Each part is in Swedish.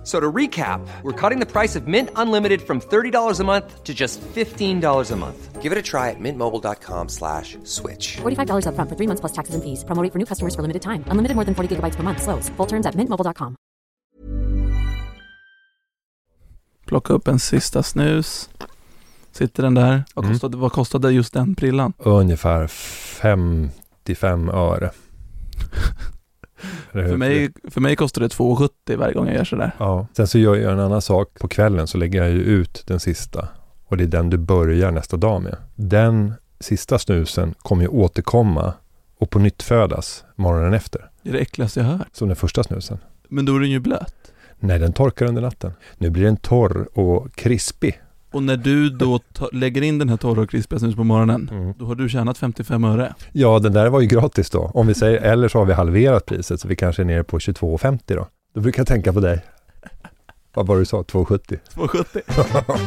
F- So to recap, we're cutting the price of Mint Unlimited from $30 a month to just $15 a month. Give it a try at mintmobile.com slash switch. $45 upfront for three months plus taxes and fees. Promo rate for new customers for limited time. Unlimited more than 40 gigabytes per month. Slows. Full terms at mintmobile.com. Plocka upp en sista snus. Sitter den där. Vad Mm. kostade, vad kostade just den prillan? Ungefär 55 öre. För mig, för mig kostar det 2,70 varje gång jag gör sådär. Ja. Sen så gör jag en annan sak. På kvällen så lägger jag ju ut den sista. Och det är den du börjar nästa dag med. Den sista snusen kommer ju återkomma och på nytt födas morgonen efter. Det är det äckligaste jag hört. Som den första snusen. Men då är den ju blöt. Nej, den torkar under natten. Nu blir den torr och krispig. Och när du då ta, lägger in den här torra och krispiga snus på morgonen, Mm. då har du tjänat 55 öre. Ja, den där var ju gratis då. Om vi säger, eller så har vi halverat priset så vi kanske är nere på 22,50 då. Då brukar jag tänka på dig. Vad var det du sa? 2,70? 2,70.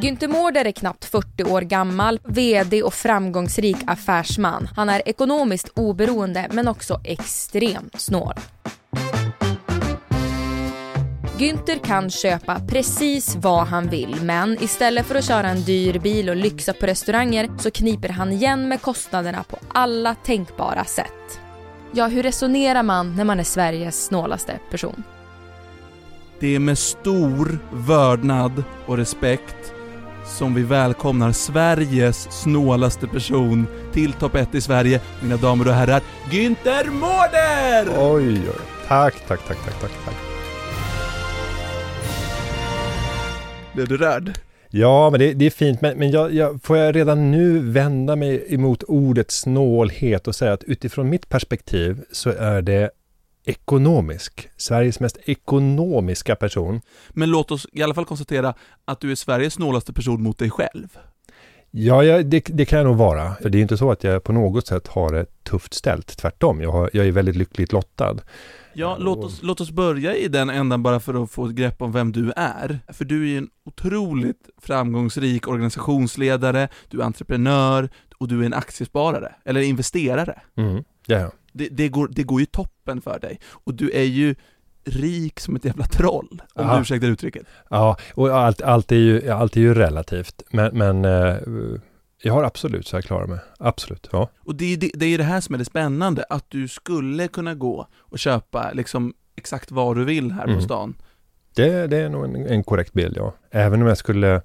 Günther Mårder är knappt 40 år gammal, VD och framgångsrik affärsman. Han är ekonomiskt oberoende men också extremt snål. Günther kan köpa precis vad han vill men istället för att köra en dyr bil och lyxa på restauranger så kniper han igen med kostnaderna på alla tänkbara sätt. Ja, hur resonerar man när man är Sveriges snålaste person? Det är med stor vördnad och respekt som vi välkomnar Sveriges snålaste person till topp 1 i Sverige, mina damer och herrar, Günther Mårder! Oj, oj. Tack, tack, tack, tack, tack, tack. Blev du rörd? Ja, men det, det är fint. Men, men jag, jag, får jag redan nu vända mig emot ordet snålhet och säga att utifrån mitt perspektiv så är det ekonomisk. Sveriges mest ekonomiska person. Men låt oss i alla fall konstatera att du är Sveriges snålaste person mot dig själv. Ja, jag, det, det kan jag nog vara. För det är inte så att jag på något sätt har det tufft ställt. Tvärtom, jag, har, jag är väldigt lyckligt lottad. Ja, låt oss, låt oss börja i den ändan bara för att få ett grepp om vem du är. För du är ju en otroligt framgångsrik organisationsledare, du är entreprenör och du är en aktiesparare, eller investerare. Mm. Ja, Det, det, går, det går ju toppen för dig. Och du är ju rik som ett jävla troll, om Aha. du ursäktar uttrycket. ja och allt, allt, är ju, allt är ju relativt. Men, men eh, jag har absolut så jag klarar mig. Absolut, ja. Och det är det, det är det här som är det spännande, att du skulle kunna gå och köpa liksom exakt vad du vill här på Mm. stan. Det, det är nog en, en korrekt bild, ja. Även om jag skulle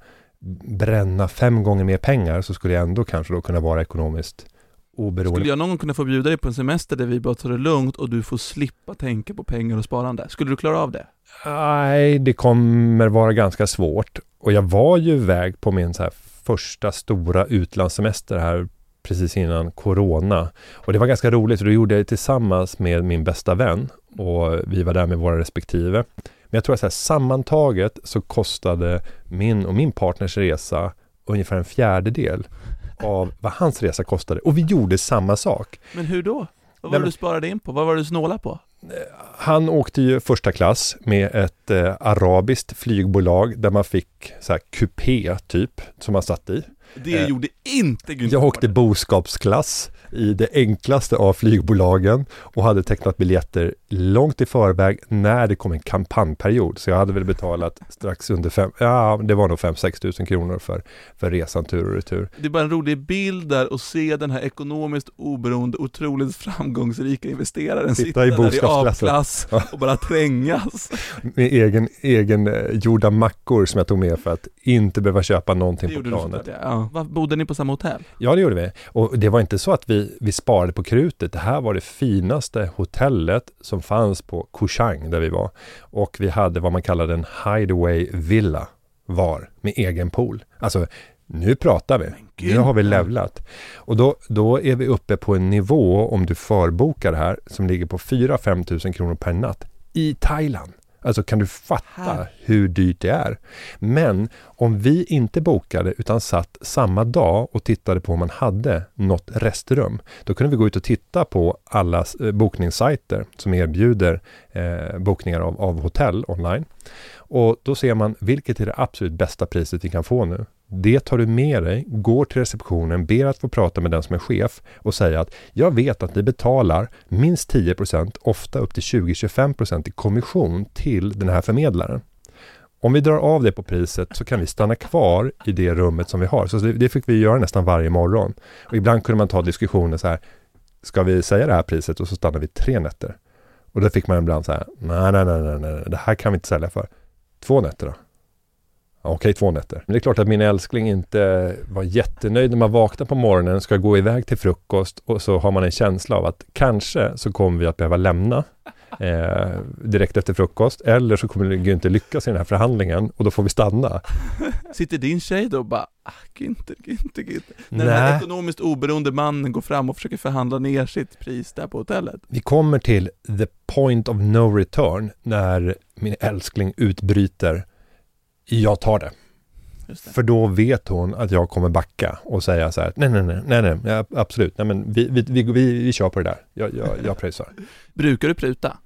bränna fem gånger mer pengar så skulle jag ändå kanske då kunna vara ekonomiskt oberoende. Skulle jag någon gång kunna få bjuda dig på en semester där vi bara tar det lugnt och du får slippa tänka på pengar och sparande? Skulle du klara av det? Nej, det kommer vara ganska svårt. Och jag var ju iväg på min så här första stora utlandssemester här precis innan Corona. Och det var ganska roligt, och då gjorde jag det tillsammans med min bästa vän. Och vi var där med våra respektive. Men jag tror att så här, sammantaget så kostade min och min partners resa ungefär en fjärdedel av vad hans resa kostade. Och vi gjorde samma sak. Men hur då? Vad var det du sparade in på? Vad var det du snålade på? Han åkte ju första klass med ett eh, arabiskt flygbolag där man fick så här kupé typ som man satt i. Det Eh, gjorde inte Günther Jag åkte boskapsklass i det enklaste av flygbolagen och hade tecknat biljetter långt i förväg när det kom en kampanjperiod. Så jag hade väl betalat strax under fem, ja det var nog 5-6 tusen kronor för, för resan tur och retur. Det är bara en rolig bild där och se den här ekonomiskt oberoende, otroligt framgångsrika investeraren Sitta sitta, i boskapsklassen. A-klass och bara trängas. Med egen, egen eh, gjorda mackor som jag tog med för att inte behöva köpa någonting Det på planet. såklart, ja. bodde ni på samma hotell? Ja, det gjorde vi. Och det var inte så att vi, vi sparade på krutet. Det här var det finaste hotellet som fanns på Koh Chang där vi var. Och vi hade vad man kallade en hideaway villa var med egen pool. Alltså, nu pratar vi. Nu har vi levlat. Och då, då är vi uppe på en nivå, om du förbokar här, som ligger på 4-5 tusen kronor per natt i Thailand. Alltså kan du fatta Här. hur dyrt det är? Men om vi inte bokade utan satt samma dag och tittade på om man hade något restrum, då kunde vi gå ut och titta på alla eh, bokningssajter som erbjuder eh, bokningar av, av hotell online. Och då ser man vilket är det absolut bästa priset vi kan få nu. Det tar du med dig, går till receptionen, ber att få prata med den som är chef och säga att jag vet att ni betalar minst 10% ofta upp till 20-25 i kommission till den här förmedlaren. Om vi drar av det på priset så kan vi stanna kvar i det rummet som vi har. Så det, det fick vi göra nästan varje morgon. Och ibland kunde man ta diskussioner så här, ska vi säga det här priset och så stannar vi tre nätter? Och då fick man ibland så här, nej, nej, nej, nej, nej, det här kan vi inte sälja för. Två nätter då? Okej, två nätter. Men det är klart att min älskling inte var jättenöjd när man vaknar på morgonen, ska gå iväg till frukost och så har man en känsla av att kanske så kommer vi att behöva lämna eh, direkt efter frukost eller så kommer vi inte lyckas i den här förhandlingen och då får vi stanna. Sitter din tjej då och bara ah, Günther, Günther, Günther. När den här ekonomiskt oberoende mannen går fram och försöker förhandla ner sitt pris där på hotellet. Vi kommer till the point of no return när min älskling utbryter jag tar det. Det. För då vet hon att jag kommer backa och säga så här, nej, nej, nej, nej, nej, ja, absolut, nej, men vi, vi, vi, vi, vi kör på det där. Jag, jag, jag pröjsar. Brukar du pruta?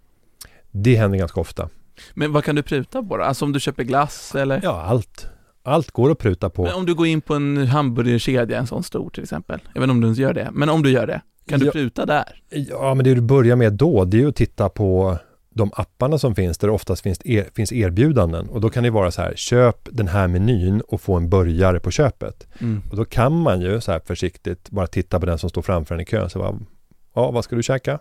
Det händer ganska ofta. Men vad kan du pruta på då? Alltså om du köper glass eller? Ja, allt. Allt går att pruta på. Men om du går in på en hamburgerkedja, en sån stor till exempel. Jag vet inte om du ens gör det, men om du gör det, kan du Ja. pruta där? Ja, men det du börjar med då, det är ju att titta på de apparna som finns där det oftast finns, er, finns erbjudanden. Och då kan det vara så här, köp den här menyn och få en burgare på köpet. Mm. Och då kan man ju så här försiktigt bara titta på den som står framför en i kön. Så bara, ja, vad ska du käka?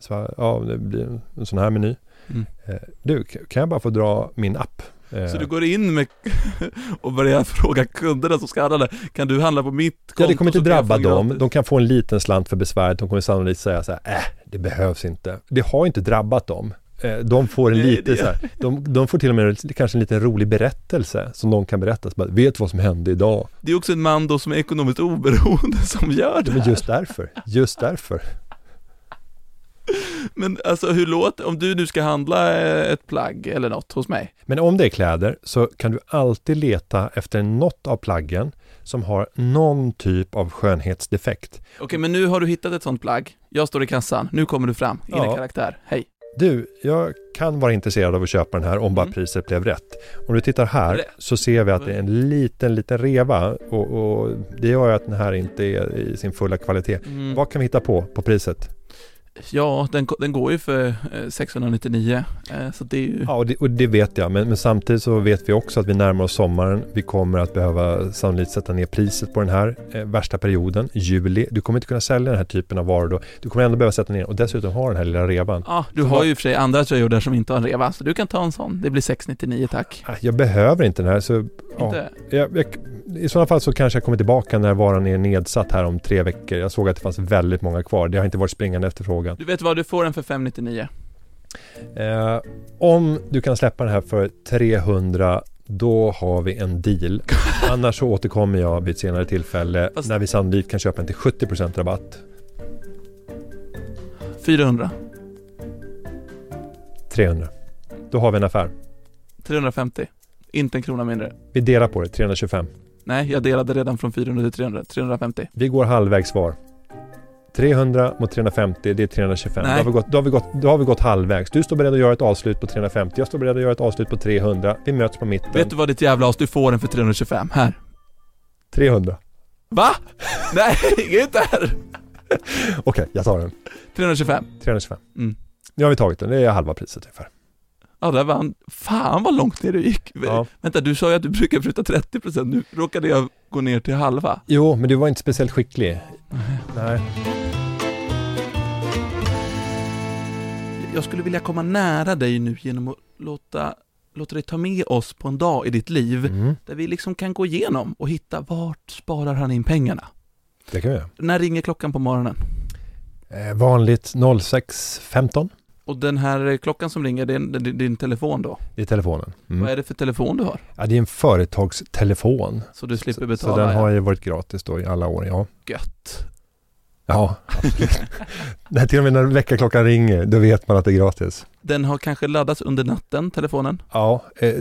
Så ja, det blir en sån här meny. Mm. Eh, du, kan jag bara få dra min app? Eh, Så du går in med och börjar fråga kunderna som ska handla där, kan du handla på mitt konto? Ja, det kommer inte drabba dem. gratis?" De kan få en liten slant för besväret. De kommer sannolikt säga så här, äh, det behövs inte. Det har inte drabbat dem. Eh, De får en lite så här, de, de får till och med kanske en liten rolig berättelse som de kan berätta. Så bara, vet vad som hände idag? Det är också en man då som är ekonomiskt oberoende som gör det Men här. just därför, just därför. Men alltså hur låter, om du nu ska handla eh, ett plagg eller något hos mig, Men om det är kläder så kan du alltid leta efter något av plaggen som har någon typ av skönhetsdefekt. okej men nu har du hittat ett sånt plagg, jag står i kassan, nu kommer du fram, in i Ja. karaktär, hej. Du, jag kan vara intresserad av att köpa den här om bara Mm. priset blev rätt. Om du tittar här så ser vi att det är en liten, liten reva och, och det gör ju att den här inte är i sin fulla kvalitet. Mm. Vad kan vi hitta på, på priset? Ja, den, den går ju för eh, 699, eh, så det är ju... Ja, och det, och det vet jag, men, men samtidigt så vet vi också att vi närmar oss sommaren. Vi kommer att behöva sannolikt sätta ner priset på den här eh, värsta perioden, juli. Du kommer inte kunna sälja den här typen av varor då. Du kommer ändå behöva sätta ner och dessutom ha den här lilla revan. Ja, du Så har vad- ju för sig andra tröjor där som inte har en reva, så du kan ta en sån. Det blir 699 tack. Ah, Jag behöver inte den här, så ja, Inte? jag, jag, i sådana fall så kanske jag kommer tillbaka när varan är nedsatt här om tre veckor. Jag såg att det fanns väldigt många kvar. Det har inte varit springande efterfrågan. Du vet vad, du får den för 599. Eh, om du kan släppa den här för 300 då har vi en deal. Annars så återkommer jag vid ett senare tillfälle Fast- när vi sannolikt kan köpa den till 70% rabatt. 400. 300. Då har vi en affär. 350. Inte en krona mindre. Vi delar på det, 325. Nej, jag delade redan från 400 till 300. 350. Vi går halvvägs var. 300 mot 350, det är 325. Då Nej. har, vi gått, då, har vi gått, då har vi gått halvvägs. Du står beredd att göra ett avslut på 350. Jag står beredd att göra ett avslut på 300. Vi möts på mitten. Vet du vad ditt jävla as, du får den för 325. Här. 300. Va? Nej, inte här. Okej, jag tar den. 325. 325. Mm. Nu har vi tagit den. Det är halva priset ungefär. Ja, där vann. Fan vad långt ner du gick. Ja. Vänta, du sa ju att du brukar pruta 30%. Nu råkade jag gå ner till halva. Jo, men du var inte speciellt skicklig. Nej. Jag skulle vilja komma nära dig nu genom att låta, låta dig ta med oss på en dag i ditt liv Mm, där vi liksom kan gå igenom och hitta vart sparar han in pengarna? det kan vi göra. När ringer klockan på morgonen? Eh, vanligt 06.15. Och den här eh, klockan som ringer, det är, din telefon då? Det är telefonen. Vad Mm. är det för telefon du har? Ja, det är en företagstelefon. Så du slipper Så betala? den har ju varit gratis då i alla år, ja. Gött. Ja, absolut. Nej, till och med när väckarklockan ringer, då vet man att det är gratis. Den har kanske laddats under natten, telefonen. Ja, eh,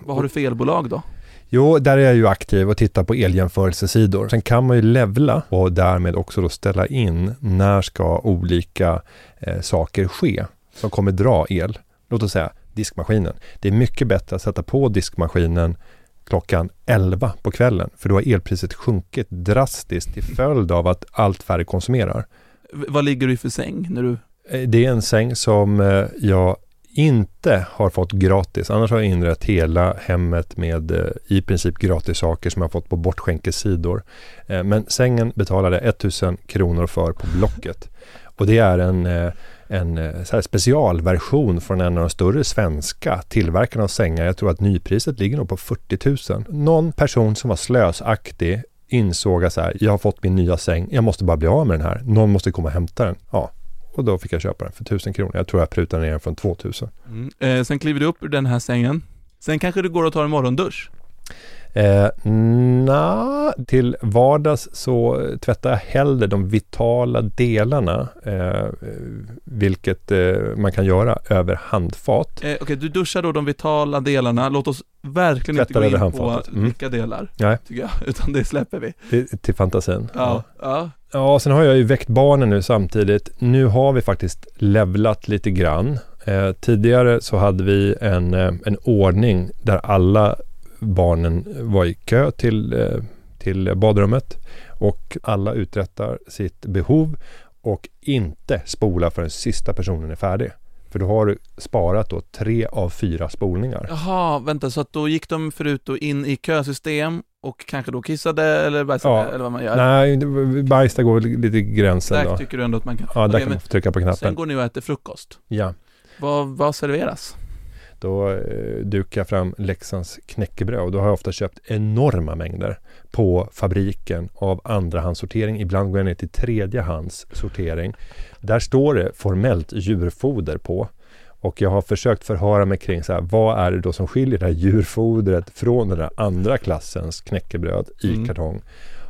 Vad har du för elbolag då? Jo, där är jag ju aktiv och tittar på eljämförelsesidor. Sen kan man ju levla och därmed också då ställa in när ska olika eh, saker ske som kommer dra el. Låt oss säga diskmaskinen. Det är mycket bättre att sätta på diskmaskinen klockan 11 på kvällen för då har elpriset sjunkit drastiskt till följd av att allt färre konsumerar. Vad ligger du i för säng när du... Eh, Det är en säng som eh, jag inte har fått gratis. Annars har jag inrett hela hemmet med eh, i princip gratis saker som jag fått på bortskänkessidor. Eh, Men sängen betalade 1000 kronor för på Blocket. Och det är en, eh, en eh, så här specialversion från en av de större svenska tillverkarna av sängar. Jag tror att nypriset ligger nog på 40 000. Någon person som var slösaktig insåg att så här, jag har fått min nya säng, jag måste bara bli av med den här. Någon måste komma och hämta den. Ja, och då fick jag köpa den för 1000 kronor. Jag tror jag prutade ner den från 2000. Mm. Eh, sen kliver du upp ur den här sängen. Sen kanske du går och tar en morgondusch. Eh, na, till vardags så tvättar jag hellre de vitala delarna, eh, vilket eh, man kan göra över handfat. Eh, Okej, du duschar då de vitala delarna. Låt oss verkligen inte Tvättar gå in över på handfatet. Mm. vilka delar, Nej, tycker jag. Utan det släpper vi. det, till fantasin. Ja, ja. Ja, sen har jag ju väckt barnen nu samtidigt. Nu har vi faktiskt levlat lite grann. Eh, tidigare så hade vi en, eh, en ordning där alla barnen var i kö till, eh, till badrummet och alla uträttar sitt behov och inte spolar förrän sista personen är färdig. För då har du sparat då tre av fyra spolningar. Jaha, vänta, så att då gick de förut och in i kösystem och kanske då kissade eller bajsade Ja. eller vad man gör? Nej, bajs där går lite gränsen Där då. tycker du ändå att man kan... Ja, där kan man trycka på Sen knappen. går ni och äter frukost. Ja. Vad, vad serveras? Då eh, dukar jag fram Leksands knäckebröd och då har jag ofta köpt enorma mängder på fabriken av andrahandssortering. Ibland går jag ner till tredjehandssortering. Där står det formellt djurfoder på. Och jag har försökt förhöra mig kring så här, vad är det då som skiljer det här djurfodret från den där andra klassens knäckebröd i Mm. kartong.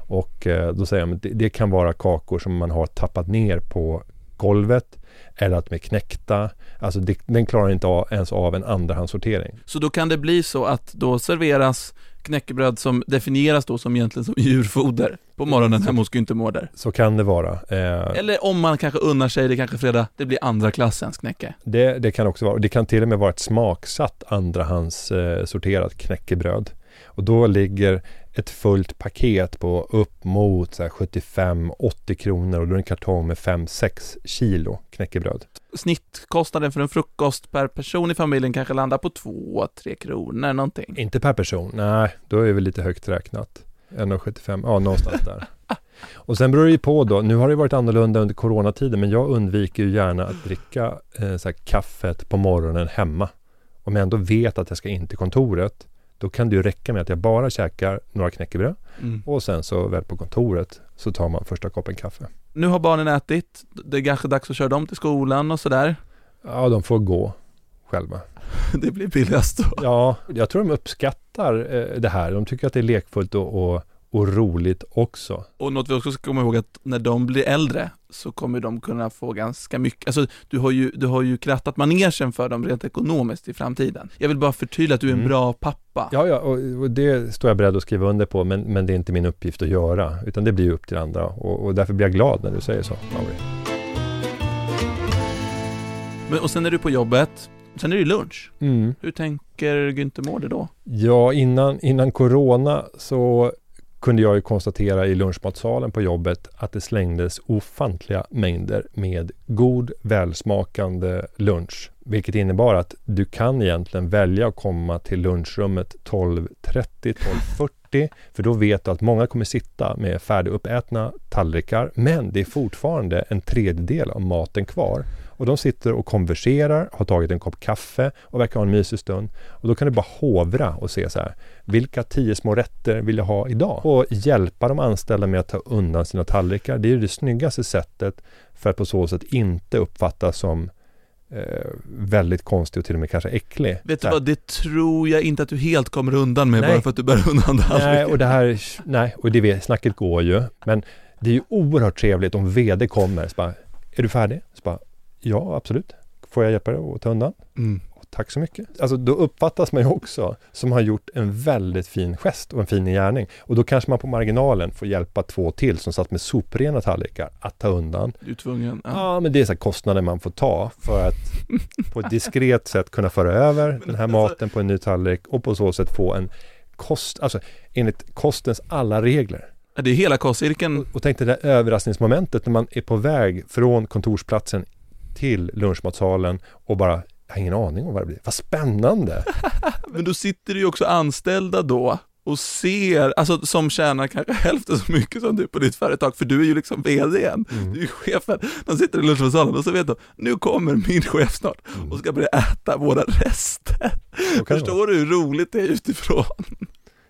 Och eh, då säger jag att det, det kan vara kakor som man har tappat ner på golvet eller att de är knäckta. Alltså det, den klarar inte av, ens av en andrahandssortering. Så då kan det bli så att då serveras knäckebröd som definieras då som egentligen som djurfoder på morgonen hemma hos Günther Mårder. Så kan det vara. Eh, Eller om man kanske unnar sig, det kanske fredag, det blir andra klassens knäcke. det, det kan också vara. Det kan till och med vara ett smaksatt andrahandssorterat eh, sorterat knäckebröd. Och då ligger ett fullt paket på upp mot så här 75-80 kronor och då är det en kartong med 5-6 kilo knäckebröd. Snittkostnaden för en frukost per person i familjen kanske landar på 2-3 kronor någonting. Inte per person, nej, då är det väl lite högt räknat. 1,75, ja någonstans där. Och sen beror det ju på då, nu har det varit annorlunda under coronatiden, men jag undviker ju gärna att dricka eh, så här, kaffet på morgonen hemma. Om jag ändå vet att jag ska in till kontoret, då kan det ju räcka med att jag bara käkar några knäckebröd Mm. och sen så väl på kontoret så tar man första koppen kaffe. Nu har barnen ätit, det är kanske dags att köra dem till skolan och sådär. Ja, de får gå själva. Det blir billigast då. Ja, jag tror de uppskattar eh, det här. De tycker att det är lekfullt och, och, och roligt också. Och något vi också ska komma ihåg att när de blir äldre så kommer de kunna få ganska mycket, alltså du har ju, du har ju krattat manegen för dem rent ekonomiskt i framtiden. Jag vill bara förtydliga att du är en Mm. bra pappa. Ja, ja och, det står jag beredd att skriva under på, men, men det är inte min uppgift att göra, utan det blir upp till andra. Och, och därför blir jag glad när du säger så, Mauri. Men, och sen är du på jobbet, sen är det lunch. Mm. Hur tänker Günther Mårder då? Ja, innan, innan corona så kunde jag ju konstatera i lunchmatsalen på jobbet att det slängdes ofantliga mängder med god, välsmakande lunch. Vilket innebar att du kan egentligen välja att komma till lunchrummet 12.30, 12.40 för då vet du att många kommer sitta med färdiguppätna tallrikar men det är fortfarande en tredjedel av maten kvar. Och de sitter och konverserar, har tagit en kopp kaffe och verkar ha en mysig stund. Och då kan du bara hovra och se så här, vilka tio små rätter vill jag ha idag? Och hjälpa de anställda med att ta undan sina tallrikar. Det är ju det snyggaste sättet för att på så sätt inte uppfattas som eh, väldigt konstig och till och med kanske äcklig. Vet du vad, det tror jag inte att du helt kommer undan med Nej. bara för att du bär undan det Nej, och det här, nej, och det vet, snacket går ju. Men Det är ju oerhört trevligt om VD kommer så bara, är du färdig? Ja absolut. Får jag hjälpa dig att ta undan? Mm. Tack så mycket. Alltså då uppfattas man ju också som har gjort en väldigt fin gest och en fin gärning. Och då kanske man på marginalen får hjälpa två till som satt med soprena tallrikar att ta undan. Du tvungen. Ja, Ja. men det är så kostnader man får ta för att på ett diskret sätt kunna föra över den här maten på en ny tallrik och på så sätt få en kost, alltså enligt kostens alla regler. Det är hela kostcirkeln. Och tänk dig det där överraskningsmomentet när man är på väg från kontorsplatsen till lunchmatsalen och bara, jag har ingen aning om vad det blir. Vad spännande! Men då sitter det ju också anställda då och ser, alltså som tjänar kanske hälften så mycket som du på ditt företag, för du är ju liksom VDn, du är ju chefen. De sitter i lunchmatsalen och så vet de, nu kommer min chef snart och ska börja äta våra rester. Förstår du hur roligt det är utifrån?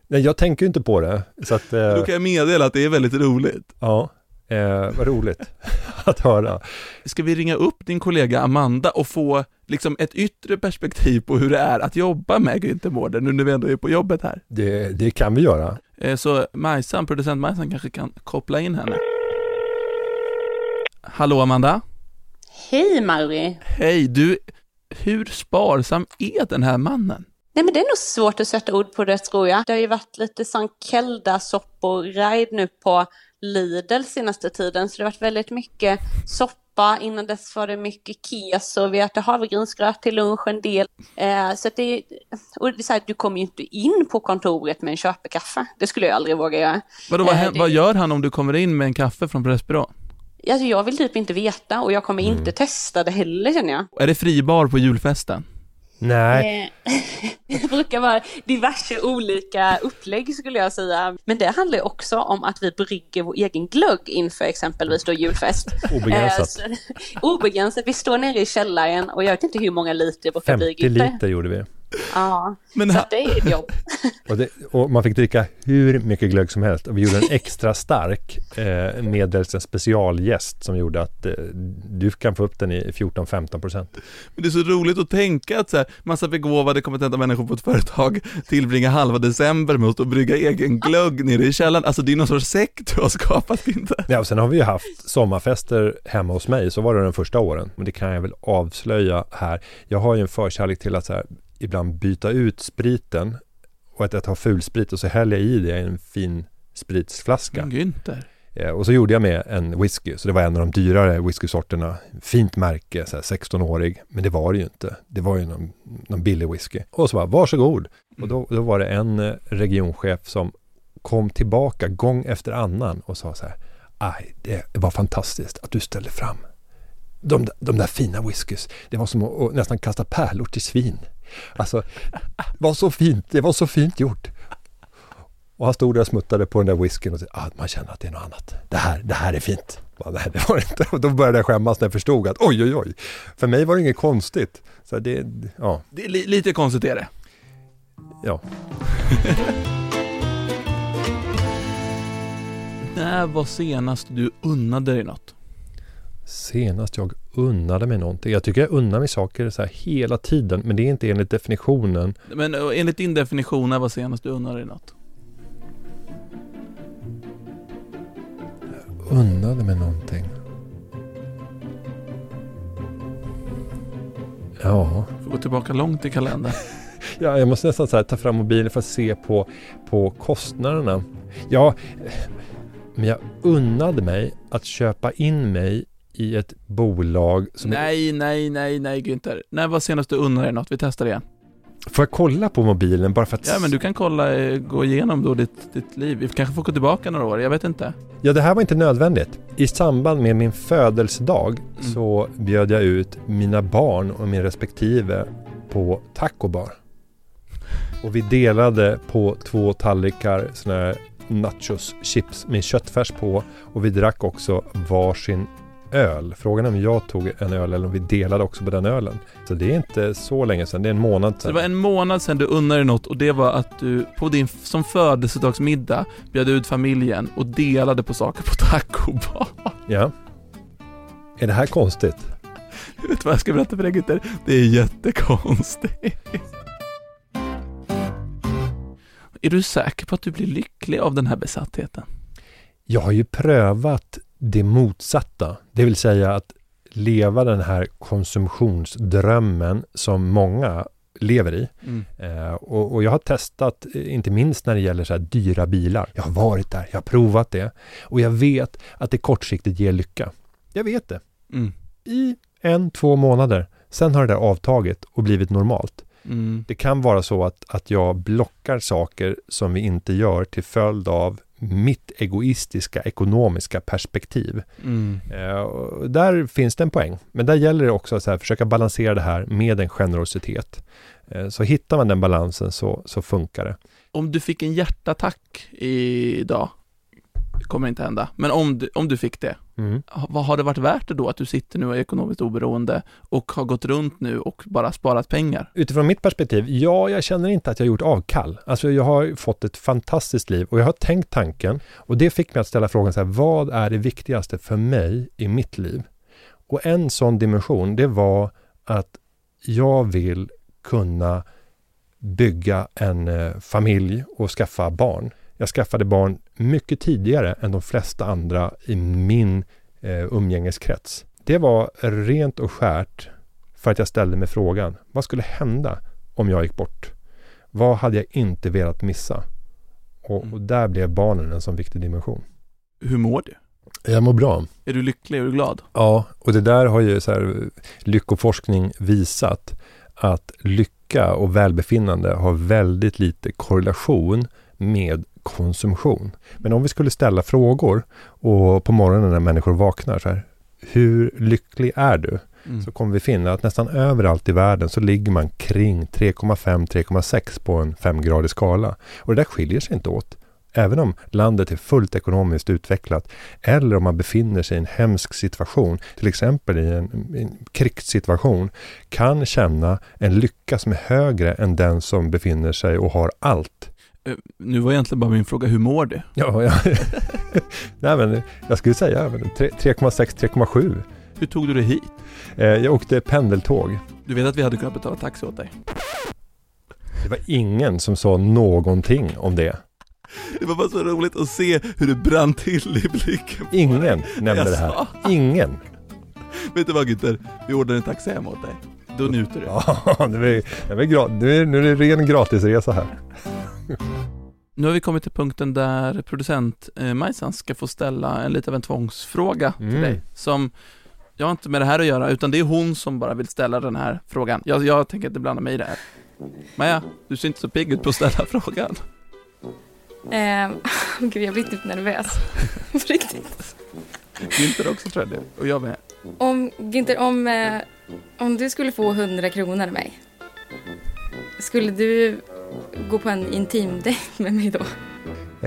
Nej, jag tänker ju inte på det. Så att, eh, Då kan jag meddela att det är väldigt roligt. ja, eh, vad roligt att höra. Ska vi ringa upp din kollega Amanda och få liksom ett yttre perspektiv på hur det är att jobba med Günther Mårder nu när vi ändå är på jobbet här? Det, det kan vi göra. Eh, Så Majsan, producent Majsan kanske kan koppla in henne. Hallå Amanda? Hej Mauri! Hej, du, hur sparsam är den här mannen? Nej men det är nog svårt att sätta ord på det tror jag. Det har ju varit lite sån Kelda-soppor-ride nu på Lidl senaste tiden. Så det har varit väldigt mycket soppa. Innan dess var det mycket keso. Vi äter havregrynsgröt till lunch en del. Eh, så att det och det är så här, du kommer ju inte in på kontoret med en köpekaffe. Det skulle jag aldrig våga göra. Vadå, vad, Eh, det- vad gör han om du kommer in med en kaffe från Pressbyrå? Alltså jag vill typ inte veta och jag kommer Mm. inte testa det heller känner jag. Är det fribar på julfesten? Nej, Eh, Det brukar vara diverse olika upplägg skulle jag säga. Men det handlar ju också om att vi brygger vår egen glögg inför exempelvis då julfest. Obegränsat. Eh, så- obegränsat. Vi står nere i källaren och jag vet inte hur många liter det brukar bli. 50 Günther. liter gjorde vi. Ja, Men så det är ett jobb. Och, det, och man fick dricka hur mycket glögg som helst. Och vi gjorde en extra stark eh, medelst en specialgäst som gjorde att eh, du kan få upp den i 14-15 procent. Men det är så roligt att tänka att så här, massa begåvade, kompetenta människor på ett företag tillbringar halva december med att brygga egen glögg nere i källaren. Alltså det är någon sorts sekt du har skapat inte. Ja, och sen har vi ju haft sommarfester hemma hos mig. Så var det de första åren. Men det kan jag väl avslöja här. Jag har ju en förkärlek till att så här, ibland byta ut spriten och att jag tar fulsprit och så häller jag i det i en fin spritsflaska. Günther. Eh, Och så gjorde jag med en whisky, så det var en av de dyrare whiskysorterna. Fint märke, så här 16-årig, men det var det ju inte. Det var ju någon, någon billig whisky. Och så bara, varsågod. Och då, då var det en eh, regionchef som kom tillbaka gång efter annan och sa så här, aj, det var fantastiskt att du ställde fram de, de där fina whiskys. Det var som att, att nästan kasta pärlor till svin. Alltså, det var så fint, det var så fint gjort. Och han stod där och smuttade på den där whiskyn och sa, ah, man känner att det är något annat. Det här, det här är fint. Bara, Nej, det var det inte. Och då började jag skämmas när jag förstod att oj, oj, oj. För mig var det inget konstigt. Så det, ja, Det är li- lite konstigt är det. ja. När var senast du unnade dig något? Senast jag unnade mig någonting. Jag tycker jag unnar mig saker så här hela tiden, men det är inte enligt definitionen. Men eh, enligt din definition, när var senast du unnade dig något? Unnade mig någonting. Ja, Får gå tillbaka långt i kalendern. Ja, jag måste nästan så ta fram mobilen för att se på, på kostnaderna. Ja, men jag unnade mig att köpa in mig i ett bolag som... nej, nej, nej, nej Günther. När var senast du unnade dig något? Vi testar igen. Får jag kolla på mobilen bara för att... Ja, men du kan kolla, eh, gå igenom då ditt, ditt liv. Vi kanske får gå tillbaka några år, jag vet inte. Ja, det här var inte nödvändigt. I samband med min födelsedag Mm. så bjöd jag ut mina barn och min respektive på tacobar. Och vi delade på två tallrikar såna här nachos chips med köttfärs på och vi drack också varsin öl. Frågan är om jag tog en öl eller om vi delade också på den ölen. Så det är inte så länge sedan, det är en månad Så sedan. det var en månad sedan du unnade dig något och det var att du på din som födelsedagsmiddag bjöd ut familjen och delade på saker på tacobar. Ja. Är det här konstigt? Vet du vad jag ska berätta för dig Günther? Det är jättekonstigt. Är du säker på att du blir lycklig av den här besattheten? Jag har ju prövat det motsatta, det vill säga att leva den här konsumtionsdrömmen som många lever i. Mm. Eh, och, och jag har testat, eh, inte minst när det gäller så här dyra bilar. Jag har varit där, jag har provat det. Och jag vet att det kortsiktigt ger lycka. Jag vet det. Mm. I en, två månader. Sen har det där avtagit och blivit normalt. Mm. Det kan vara så att, att jag blockar saker som vi inte gör till följd av mitt egoistiska ekonomiska perspektiv. Mm. Och där finns det en poäng. Men där gäller det också att försöka balansera det här med en generositet. Eh, så hittar man den balansen så, så funkar det. Om du fick en hjärtattack idag, det kommer inte hända, men om du, om du fick det, Mm. ha- vad har det varit värt det då att du sitter nu och är ekonomiskt oberoende och har gått runt nu och bara sparat pengar? Utifrån mitt perspektiv, ja, jag känner inte att jag har gjort avkall. Alltså jag har fått ett fantastiskt liv och jag har tänkt tanken och det fick mig att ställa frågan så här, vad är det viktigaste för mig i mitt liv? Och en sån dimension, det var att jag vill kunna bygga en eh, familj och skaffa barn. Jag skaffade barn mycket tidigare än de flesta andra i min eh, umgängeskrets. Det var rent och skärt för att jag ställde mig frågan, vad skulle hända om jag gick bort? Vad hade jag inte velat missa? Och, och där blev barnen en sån viktig dimension. Hur mår du? Jag mår bra. Är du lycklig? Är du glad? Ja, och det där har ju så här, lyckoforskning visat att lycka och välbefinnande har väldigt lite korrelation med konsumtion. Men om vi skulle ställa frågor och på morgonen när människor vaknar så här, hur lycklig är du? Mm. så kommer vi finna att nästan överallt i världen så ligger man kring 3,5-3,6 på en femgradig skala. Och det där skiljer sig inte åt. Även om landet är fullt ekonomiskt utvecklat eller om man befinner sig i en hemsk situation, till exempel i en, en krigssituation, kan känna en lycka som är högre än den som befinner sig och har allt. Eh, Nu var egentligen bara min fråga, hur mår du? Ja, ja. Nej, men jag skulle säga men tre- 3,6-3,7. Hur tog du dig hit? Eh, Jag åkte pendeltåg. Du vet att vi hade kunnat betala taxi åt dig? Det var ingen som sa någonting om det. Det var bara så roligt att se hur det brann till i blicken. Ingen nämnde det här. Ingen. Vet du vad Günther? Vi ordnar en taxi hem åt dig. Då njuter du. Ja, nu är, nu är det ren gratisresa här. Nu har vi kommit till punkten där producent eh, Majsan ska få ställa en lite av en tvångsfråga till Mm. dig. Som, jag har inte med det här att göra, utan det är hon som bara vill ställa den här frågan. Jag, jag tänker inte blanda mig i det här. Maja, du ser inte så pigg ut på att ställa frågan. Eh, gud, jag blir typ nervös. På riktigt. Günther också tror jag det, och jag med. Om, Günther, om, eh, om du skulle få 100 kronor av mig, skulle du gå på en intim dejt med mig då?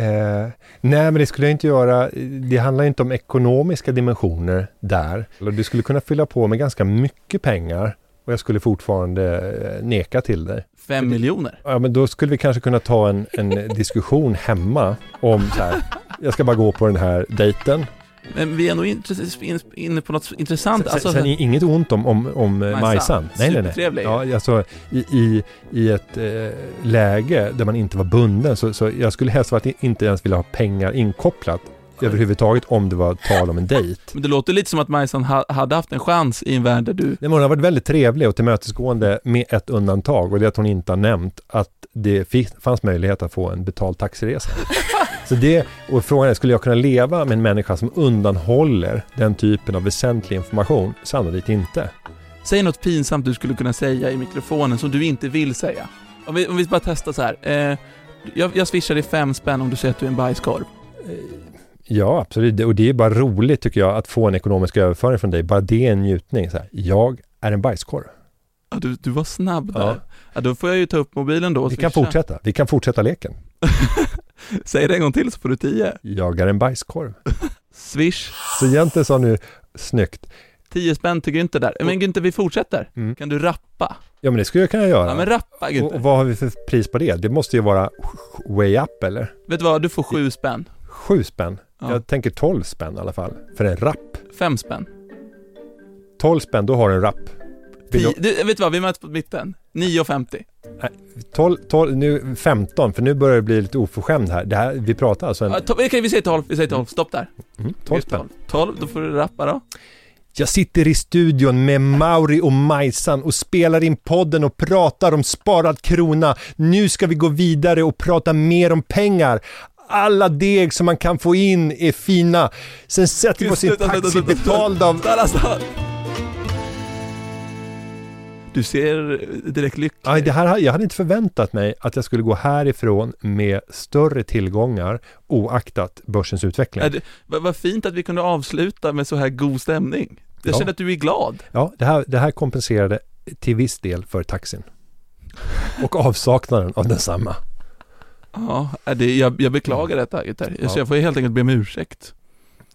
Eh, nej, men det skulle jag inte göra. Det handlar inte om ekonomiska dimensioner där. Du skulle kunna fylla på med ganska mycket pengar och jag skulle fortfarande eh, neka till dig. Fem miljoner. Ja, men då skulle vi kanske kunna ta en, en diskussion hemma om så här, jag ska bara gå på den här dejten. Men vi är nog inne på något intressant. Sen, Alltså, sen är inget ont om, om, om eh, Majsan. Majsan. Nej, nej, nej. Ja, alltså, i, i, I ett eh, läge där man inte var bunden så, så jag skulle helst vara att inte ens vilja ha pengar inkopplat överhuvudtaget om det var tal om en dejt. men det låter lite som att Majsan ha, hade haft en chans i en värld där du... Nej, men Hon har varit väldigt trevlig och tillmötesgående med ett undantag och det är att hon inte har nämnt att det fanns möjlighet att få en betald taxiresa. Så det, och frågan är, skulle jag kunna leva med en människa som undanhåller den typen av väsentlig information? Sannolikt inte. Säg något pinsamt du skulle kunna säga i mikrofonen som du inte vill säga. Om vi, om vi bara testar så här. Eh, jag, jag swishar dig fem spänn om du säger att du är en bajskorv. Ja, absolut. Och det är bara roligt tycker jag att få en ekonomisk överföring från dig. Bara det är en njutning. Så här, jag är en bajskorv. Ja, du, du var snabb där. Ja. Ja. då får jag ju ta upp mobilen då Vi kan fortsätta. Vi kan fortsätta leken. Säg det en gång till så får du tio. Jag är en bajskorv. Swish. Så egentligen sa nu snyggt. 10 spänn till Günther där. Men Günther, vi fortsätter. Mm. Kan du rappa? Ja, men det skulle jag kunna göra. Ja, men rappa och, och Günther. vad har vi för pris på det? Det måste ju vara way up eller? Vet du vad, du får sju spänn. Sju spänn. Ja. Jag tänker 12 spänn i alla fall. För en rapp. Fem spänn. 12 spänn, då har du en rapp. Vill du- du, vet du vad, vi möts på mitten. 9.50. 12, 12, nu 15, för nu börjar det bli lite oförskämd här. Det här vi pratar alltså en... Ja, Okej, vi säger 12, vi säger 12. Stopp där. Mm, 12 spänn. 12, då får du rappa då. Jag sitter i studion med Mauri och Majsan och spelar in podden och pratar om sparad krona. Nu ska vi gå vidare och prata mer om pengar. Alla deg som man kan få in är fina. Sen sätter vi oss i en taxi betald av... Stanna, stanna. Du ser direkt lycklig det här, jag hade inte förväntat mig att jag skulle gå härifrån med större tillgångar oaktat börsens utveckling. Det- Vad fint att vi kunde avsluta med så här god stämning. Jag Ja. känner att du är glad. Ja, det här, det här kompenserade till viss del för taxin. Och avsaknaden av densamma. Ja, det, jag, jag beklagar detta Gitter. Ja. Så jag får helt enkelt be om ursäkt.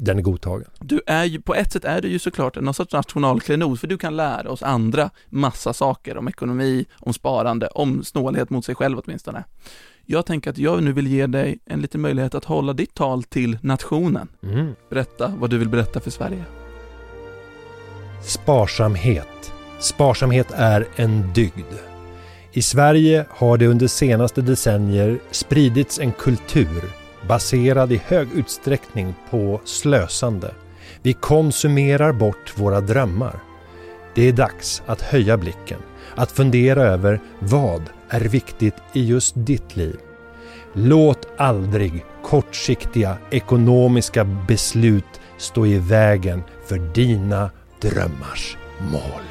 Den är godtagen. Du är ju, på ett sätt är du ju såklart någon sorts nationalklenod, för du kan lära oss andra massa saker om ekonomi, om sparande, om snålhet mot sig själv åtminstone. Jag tänker att jag nu vill ge dig en liten möjlighet att hålla ditt tal till nationen. Mm. Berätta vad du vill berätta för Sverige. Sparsamhet. Sparsamhet är en dygd. I Sverige har det under senaste decennier spridits en kultur baserad i hög utsträckning på slösande. Vi konsumerar bort våra drömmar. Det är dags att höja blicken, att fundera över vad är viktigt i just ditt liv. Låt aldrig kortsiktiga ekonomiska beslut stå i vägen för dina drömmars mål.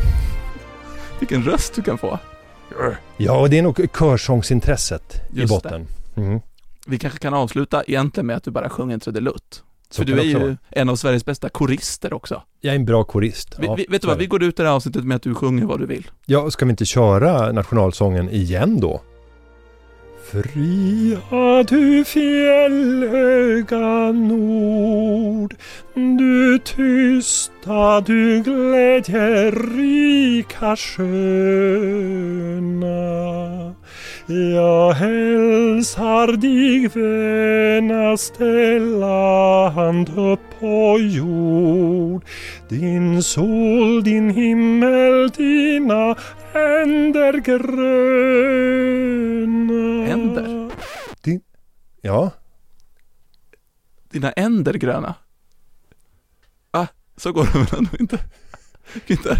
Vilken röst du kan få. Ja, och det är nog körsångsintresset i Just botten. Mm. Vi kanske kan avsluta egentligen med att du bara sjunger en trudelutt. Så För du är ju vara. en av Sveriges bästa korister också. Jag är en bra korist. Vi, Ja, vi, vet du vad, vi går ut det här avsnittet med att du sjunger vad du vill. Ja, ska vi inte köra nationalsången igen då? Fria du fjällhöga nord Du tysta, du glädjerika sköna Jag hälsar dig vänaste land upp på jord Din sol, din himmel, dina änder gröna Änder? Din... Ja, Dina änder gröna. Ah, så går det väl ändå inte? Inte?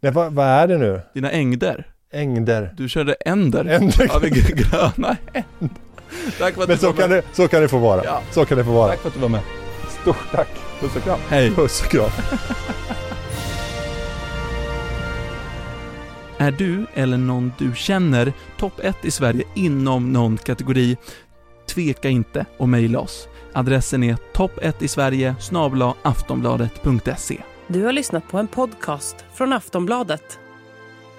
Nej, vad, vad är det nu? Dina ängder. Ängder. Du körde änder. Änder. Ja, men gröna änder. Tack för att Men du så var kan, med. det, så kan det få vara. Ja. Så kan det få vara. Tack för att du var med. Stort tack. Puss och kram. Hej. Puss och kram. Är du eller någon du känner topp 1 i Sverige inom någon kategori? Tveka inte och mejla oss. Adressen är topp1 i Sverige snabla aftonbladet.se. Du har lyssnat på en podcast från Aftonbladet.